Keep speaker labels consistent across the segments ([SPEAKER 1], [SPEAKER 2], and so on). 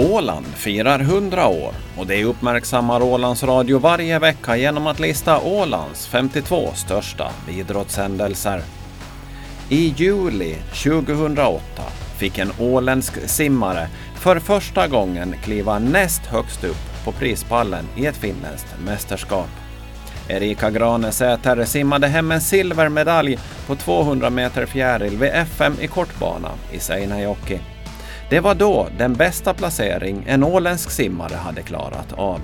[SPEAKER 1] Åland firar 100 år och det uppmärksammar Ålands Radio varje vecka genom att lista Ålands 52 största idrottshändelser. I juli 2008 fick en åländsk simmare för första gången kliva näst högst upp på prispallen i ett finländskt mästerskap. Erika Granesäter simmade hem en silvermedalj på 200 meter fjäril vid FM i kortbana i Seinäjoki. Det var då den bästa placering en åländsk simmare hade klarat av.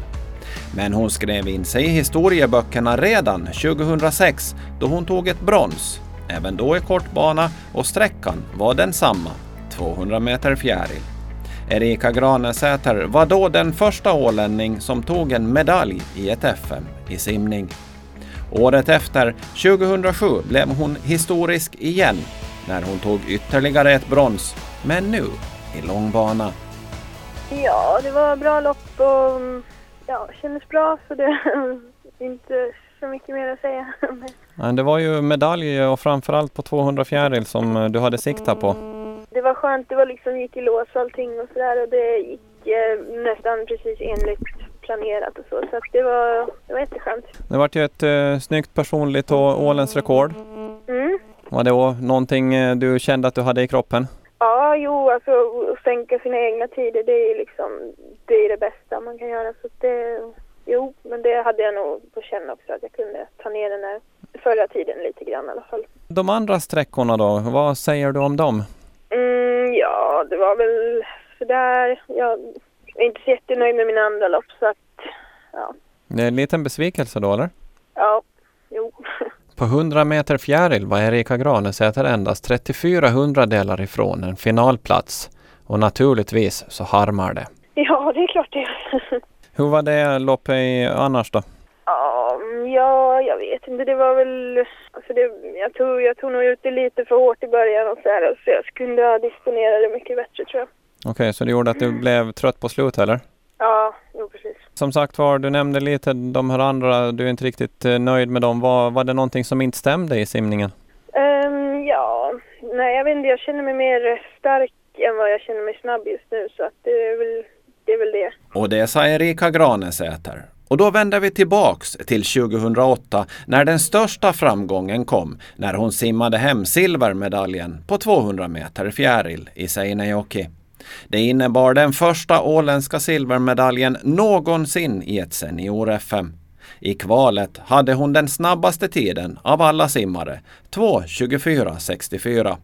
[SPEAKER 1] Men hon skrev in sig i historieböckerna redan 2006 då hon tog ett brons, även då i kortbana och sträckan var densamma, 200 meter fjäril. Erika Granesäter var då den första ålänning som tog en medalj i ett FM i simning. Året efter, 2007, blev hon historisk igen när hon tog ytterligare ett brons, men nu i långbana.
[SPEAKER 2] Ja, det var bra lopp och ja, kändes bra så det inte så mycket mer att säga.
[SPEAKER 1] Det var ju medalj och framförallt på 200 fjäril som du hade siktat på.
[SPEAKER 2] Det var skönt, det var liksom, gick i lås och allting och sådär och det gick eh, nästan precis enligt planerat och så. Så det var, det var jätteskönt.
[SPEAKER 1] Det vart ju ett eh, snyggt personligt och Ålens rekord.
[SPEAKER 2] Mm.
[SPEAKER 1] Var det någonting eh, du kände att du hade i kroppen?
[SPEAKER 2] Ja, jo, alltså att sänka sina egna tider, det är liksom, det är det bästa man kan göra. Så det, jo, men det hade jag nog på känn också, att jag kunde ta ner den här förra tiden lite grann i alla fall.
[SPEAKER 1] De andra sträckorna då, vad säger du om dem?
[SPEAKER 2] Mm, ja, det var väl sådär. Jag är inte så jättenöjd med mina andra lopp så att, ja.
[SPEAKER 1] Det är en liten besvikelse då eller?
[SPEAKER 2] Ja, jo.
[SPEAKER 1] På 100 meter fjäril var Erika Granesäter endast 34 hundradelar ifrån en finalplats. Och naturligtvis så harmar det.
[SPEAKER 2] Ja, det är klart det.
[SPEAKER 1] Hur var det loppet annars då?
[SPEAKER 2] Ja, jag vet inte. Det var väl... Alltså det, jag, tog, jag tog nog ut det lite för hårt i början och så här. Så jag kunde ha disponerat det mycket bättre tror jag.
[SPEAKER 1] Okej, okay, så det gjorde att du blev trött på slut eller? Som sagt var, du nämnde lite de här andra, du är inte riktigt eh, nöjd med dem. Var, var det någonting som inte stämde i simningen?
[SPEAKER 2] Um, ja, nej jag vet inte, jag känner mig mer stark än vad jag känner mig snabb just nu så att det är väl det. Är väl det.
[SPEAKER 1] Och det sa Erika Granesäter. Och då vänder vi tillbaks till 2008 när den största framgången kom när hon simmade hem silvermedaljen på 200 meter fjäril i Seinäjoki. Det innebar den första åländska silvermedaljen någonsin i ett senior-FM. I kvalet hade hon den snabbaste tiden av alla simmare, 2.24.64.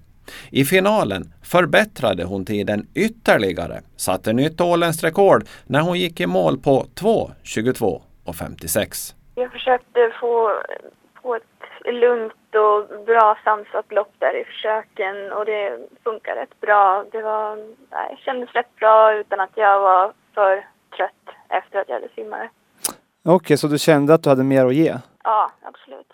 [SPEAKER 1] I finalen förbättrade hon tiden ytterligare, satte nytt åländskt rekord när hon gick i mål på 2.22.56.
[SPEAKER 2] Jag försökte få, på ett lugnt och bra sansat lopp där i försöken och det funkar rätt bra. Det var, nej, kändes rätt bra utan att jag var för trött efter att jag hade simmat.
[SPEAKER 3] Okej, okay, så du kände att du hade mer att ge?
[SPEAKER 2] Ja, absolut.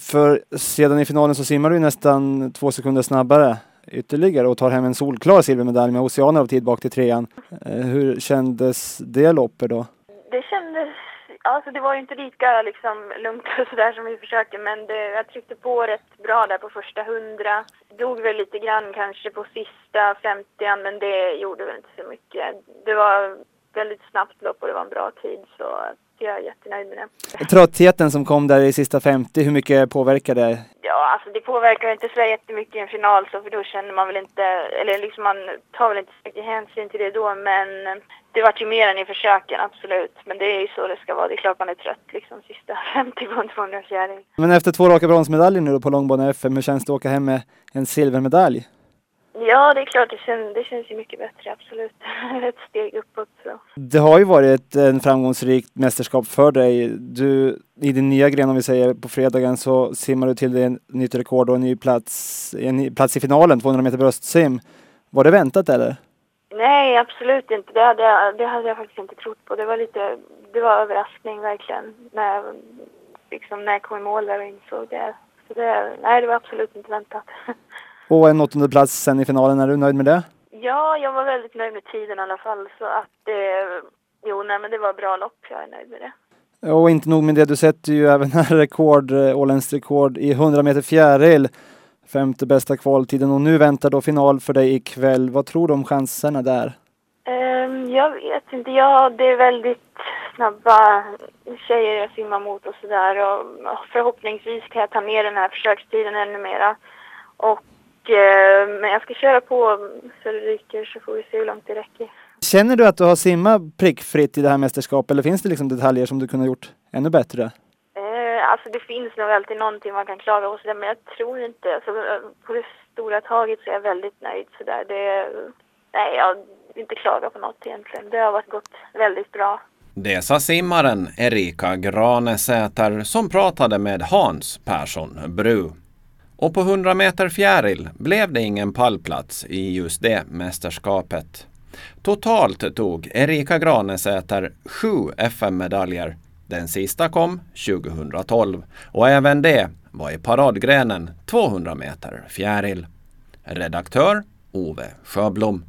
[SPEAKER 3] För sedan i finalen så simmar du nästan två sekunder snabbare ytterligare och tar hem en solklar silvermedalj med oceaner av tid bak till trean. Eh, hur kändes det loppet då?
[SPEAKER 2] Det kändes Alltså det var ju inte lika liksom lugnt och sådär som vi försöker, men det, jag tryckte på rätt bra där på första hundra. Dog väl lite grann kanske på sista femtian men det gjorde väl inte så mycket. Det var väldigt snabbt lopp och det var en bra tid så jag är jättenöjd med det.
[SPEAKER 3] Tröttheten som kom där i sista 50, hur mycket påverkar det?
[SPEAKER 2] Ja, alltså det påverkar inte så jättemycket i en final så för då känner man väl inte, eller liksom man tar väl inte så mycket hänsyn till det då men det vart ju mer än i försöken, absolut. Men det är ju så det ska vara. Det är klart man är trött liksom sista 50 på en 200 fjäril.
[SPEAKER 3] Men efter två raka bronsmedaljer nu då på långbana FM, hur känns det att åka hem med en silvermedalj?
[SPEAKER 2] Ja, det är klart, det känns, det känns ju mycket bättre, absolut. ett steg uppåt. Så.
[SPEAKER 3] Det har ju varit en framgångsrikt mästerskap för dig. Du, I din nya gren, om vi säger, på fredagen så simmar du till dig en nytt rekord och en ny plats, en ny plats i finalen, 200 meter bröstsim. Var det väntat eller?
[SPEAKER 2] Nej, absolut inte. Det hade, jag, det hade jag faktiskt inte trott på. Det var lite, det var överraskning verkligen när jag, liksom, när jag kom i mål där och insåg det. Så det, nej, det var absolut inte väntat.
[SPEAKER 3] Och en åttonde plats sen i finalen, är du nöjd med det?
[SPEAKER 2] Ja, jag var väldigt nöjd med tiden i alla fall. Så att det, jo, nej men det var bra lopp. Jag är nöjd med det.
[SPEAKER 3] Och inte nog med det, du sätter ju även här rekord, eh, åländskt rekord i 100 meter fjäril. Femte bästa kvaltiden och nu väntar då final för dig ikväll. Vad tror du om chanserna där?
[SPEAKER 2] Um, Jag vet inte. Ja, det är väldigt snabba tjejer jag simmar mot och sådär. Förhoppningsvis kan jag ta ner den här försökstiden ännu mera. Och, eh, men jag ska köra på så det ryker så får vi se hur långt det räcker.
[SPEAKER 3] Känner du att du har simmat prickfritt i det här mästerskapet eller finns det liksom detaljer som du kunde ha gjort ännu bättre?
[SPEAKER 2] Eh, alltså det finns nog alltid någonting man kan klaga på sådär, men jag tror inte, alltså, på det stora taget så är jag väldigt nöjd sådär. Det, nej, jag vill inte klaga på något egentligen. Det har varit gått väldigt bra.
[SPEAKER 1] Det sa simmaren Erika Granesäter som pratade med Hans Persson Bru. Och på 100 meter fjäril blev det ingen pallplats i just det mästerskapet. Totalt tog Erika Granesäter sju FM-medaljer. Den sista kom 2012 och även det var i paradgrenen 200 meter fjäril. Redaktör Ove Sjöblom.